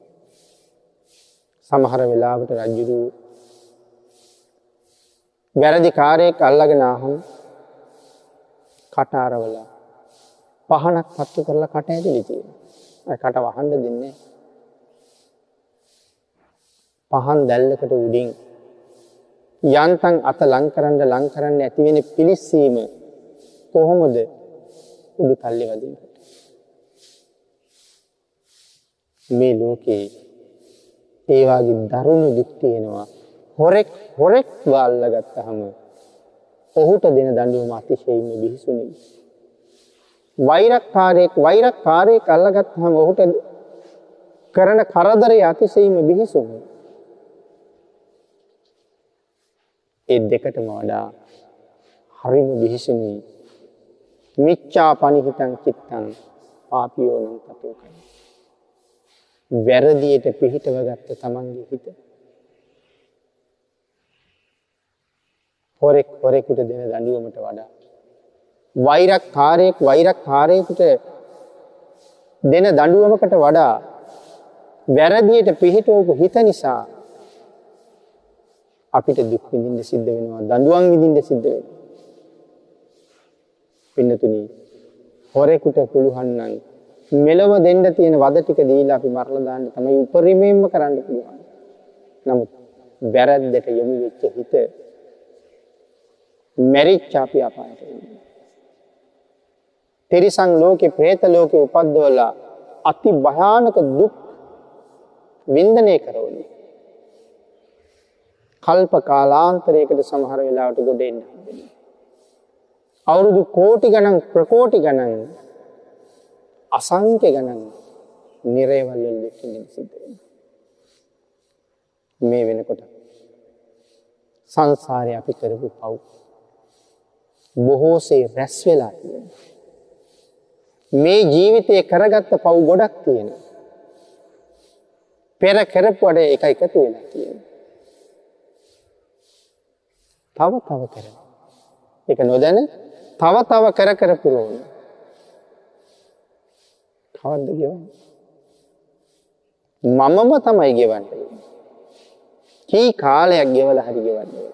S1: සමහර වෙලාවට රජුරු වැරදි කාර්යයක් අල්ලගෙන ආහම කටාරවල පහනක් පත්තු කරලා කට ඇදලි තියෙනවා. කට වහන්න දෙන්නේ පහන් දැල්ලකට උඩින් යන්තම් අත ලං කරන්න ලං කරන්න ඇතිවෙන පිලිස්සීම කොහොමද උඩු තල්ලි වදින්න. මේ ලෝකයේ ඒවාගේ දරුණු දුක් තියෙනවා හොරෙක් හොරෙක් වාල්ල ගත්තහම ඔහුට දෙන දඬුවම අතිශයින්ම බිහිසුනේ. වෛරක්කාරයෙක් වෛරක්කාරයෙක් අල්ලගත්හම ඔහුට කරන කරදරය අතිශයින්ම බිහිසුනේ. ඒ දෙකටම වඩා හරිම බිහිසුනේ. මිච්ඡා පනිහිතං චිත්තං පාපියෝනම් තතෝ කයි. වැරදියට පිහිටව ගත්ත තමන්ගේ හිත. හොරෙක් හොරෙකුට දෙන දඬුවමට වඩා. වෛරක්කාරයෙක් වෛරක්කාරයෙකුට දෙන දඬුවමකට වඩා වැරදියට පිහිටවපු හිත නිසා අපිට දුක් විඳින්න සිද්ධ වෙනවා දඬුවම් විඳින්න සිද්ධ වෙනවා. පින්නතුනි හොරෙකුට පුළුවන් නම් මෙලව දෙන්න තියෙන වද ටික දීලා අපි මරලා දාන්න තමයි උපරිමයෙන්ම කරන්න පුළුවන්. නමුත් වැරද්දට යොමු වෙච්ච හිත මැරිච්ච අපි අපායට එන්නේ. තිරිසන් ලෝකේ പ്രേත ලෝකේ උපද්දවලා අති භයානක දුක් වින්දනය කරවලු. කල්ප කාලාන්තරයකට සමහර වෙලාවට ගොඩ එන්න හම්බෙනවා. අවුරුදු කෝටි ගණන් ප්‍රකෝටි ගණන් අසංඛ්‍ය ගණන් නිරේවල් වල දුක් විඳින්න සිද්ධ වෙනවා. මේ වෙනකොට සංසාරේ අපි කරපු පව් බොහෝසේ රැස් වෙලා තියෙනවා. මේ ජීවිතේ කරගත්ත පව් ගොඩක් තියෙනවා. පෙර කරපු වැඩ එක එකතු වෙලා තියෙනවා. තව තව කරනවා. ඒක නොදැන තව තව කර කර පුරවනවා. කවද්ද ගෙවන්නේ? මමම තමයි ගෙවන්නේ. කී කාලයක් ගෙවලා හරි ගෙවන්නේ.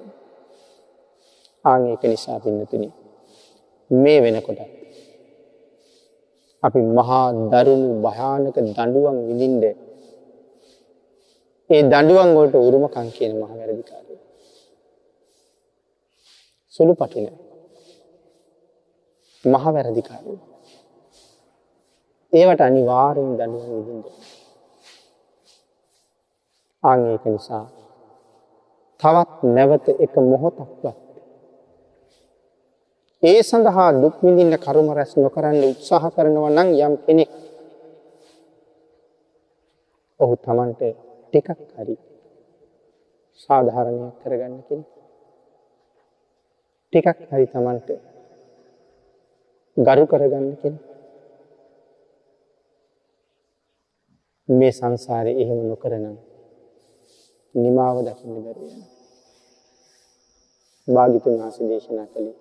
S1: ආන් ඒක නිසා පින්නතුනි මේ වෙනකොට අපි මහා දරුණු භයානක දඬුවම් විඳින්න ඒ දඬුවම් වලට උරුමකම් කියන මහ වැරදිකාරය. සුළු පටින මහ වැරදිකාරය. ඒවට අනිවාර්යෙන් දඬුවම් විඳින්න. ආන් ඒක නිසා තවත් නැවත එක මොහොතක්වත් ඒ සඳහා දුක් විඳින්න කර්ම රැස් නොකරන්න උත්සාහ කරනවා නම් යම් කෙනෙක් ඔහු Tamanට ටිකක් හරි සාධාරණයක් කරගන්න කෙනෙක්. ටිකක් හරි Tamanට ගරු කරගන්න කෙනෙක්. මේ සංසාරේ එහෙම නොකරන නිමාව දකින්න බැරි වෙනවා. භාග්‍යතුන් වහන්සේ දේශනා කළේ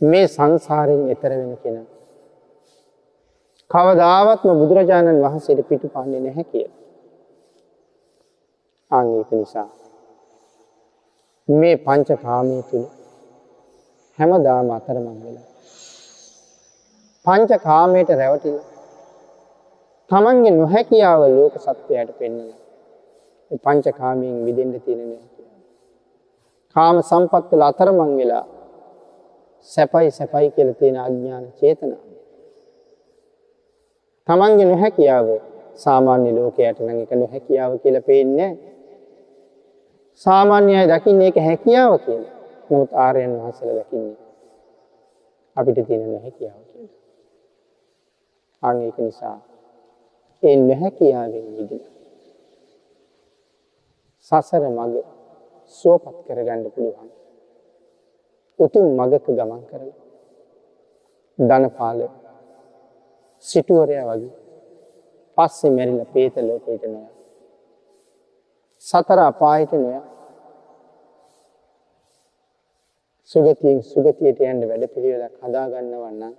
S1: මේ සංසාරයෙන් එතර වෙන කෙනා කවදාවත්ම බුදුරජාණන් වහන්සේට පිටු පාන්නේ නැහැ කිය. ආන් ඒක නිසා මේ පංච කාමයේ තුල හැමදාම අතරමං වෙලා පංච කාමයට රැවටිලා තමන්ගේ නොහැකියාව ලෝක සත්වයට පෙන්වලා මේ පංච කාමයෙන් මිදෙන්න තියෙන නැහැ. කාම සම්පත් වල අතරමං වෙලා සැපයි සැපයි කියලා තියෙන අඥාන චේතනාව. තමන්ගේ නොහැකියාව සාමාන්‍ය ලෝකයට නම් එක නොහැකියාව කියලා පේන්නේ සාමාන්‍ය අය දකින්නේ ඒක හැකියාව කියලා. නමුත් ආර්යයන් වහන්සේලා දකින්නේ අපිට තියෙන නොහැකියාව කියලා. අන් ඒක නිසා ඒ නොහැකියාවෙන් මිදෙන්න සසර මඟ සුවපත් කරගන්න පුළුවන්. උතුම් මගක ගමන් කරලා ධනපාල සිටුවරයා වගේ පස්සේ මැරිලා പ്രേත ලෝකයට නොයා. සතර අපායට නොයා. සුගතියෙන් සුගතියට යන්න වැඩ පිළිවෙලක් හදා ගන්නවා නම්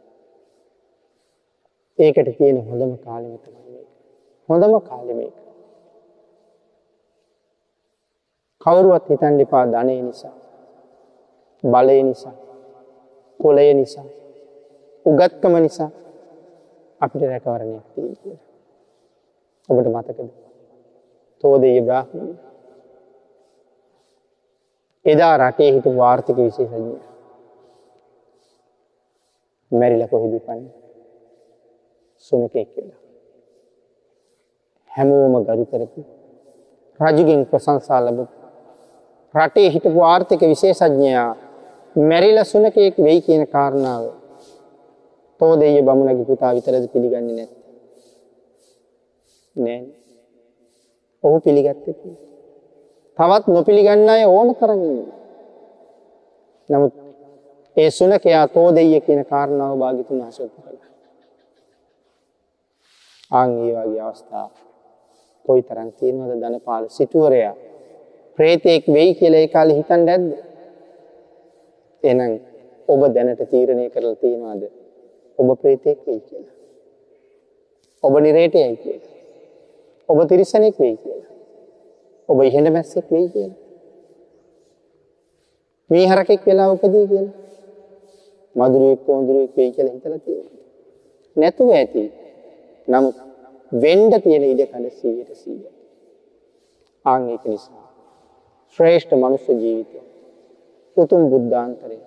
S1: ඒකට තියෙන හොඳම කාලෙම තමයි මේක. හොඳම කාලෙ මේක. කවුරුවත් හිතන්න එපා ධනය නිසා, බලය නිසා, කුලය නිසා, උගත්කම නිසා අපිට රැකවරණයක් තියෙයි කියලා. ඔබට මතකද? තෝදෙය බ්‍රාහ්මණය. එදා රටේ හිටපු ආර්ථික විශේෂඥය. මැරිලා කොහෙද ඉපන්නේ? සුනකෙක් වෙලා. හැමෝම ගරු කරපු රජුගෙන් ප්‍රශංසා ලැබපු රටේ හිටපු ආර්ථික විශේෂඥයා මැරිලා සුනකෙක් වෙයි කියන කාරණාව තෝදෙය බමුණගේ පුතා විතරද පිළිගන්නේ නැත්තේ? නෑ. ඔහු පිළිගත්තේ. තවත් නොපිළිගන්න අය ඕන තරම් ඉන්නවා. නමුත් ඒ සුනකයා තෝදෙය කියන කාරණාව භාග්‍යතුන් වහන්සේ කළා. ආන් ඒ වගේ අවස්ථා කොයිතරම් තියෙනවද ධනපාල සිටුවරයා ප්‍රේතෙක් වෙයි කියලා ඒ කාලේ හිතන්නේ නැද්ද? එහෙනම් ඔබ දැනට තීරණය කරලා තියනවාද ඔබ ප්‍රේතෙක් වෙයි කියලා? ඔබ නිරේටයයි කියලා. ඔබ තිරිසනෙක් වෙයි කියලා. ඔබ ඉහෙඳ මැස්සෙක් වෙයි කියලා. මේ හරකෙක් වෙලා උපදී කියලා. මදුරුවෙක් කොඳුරුවෙක් වෙයි කියලා හිතලා තියෙනවා. නැතුව ඇති. නමුත් වෙන්න තියෙන ඉඩ කඩ 100ට 100. ආන් ඒක නිසා ශ්‍රේෂ්ඨ මනුෂ්‍ය ජීවිතය උතුම් බුද්ධාන්තරය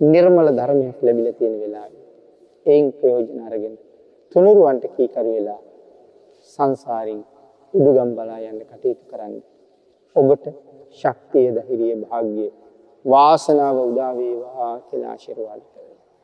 S1: නිර්මල ධර්මයක් ලැබිලා තියෙන වෙලාවේ එයින් ප්‍රයෝජන අරගෙන තුනුරුවන්ට කීකරු වෙලා සංසාරින් උඩුගම් බලා යන්න කටයුතු කරන්න. ඔබට ශක්තිය ධෛර්යය භාග්‍ය වාසනාව උදා වේවා කියලා ආශිර්වාද කරනවා.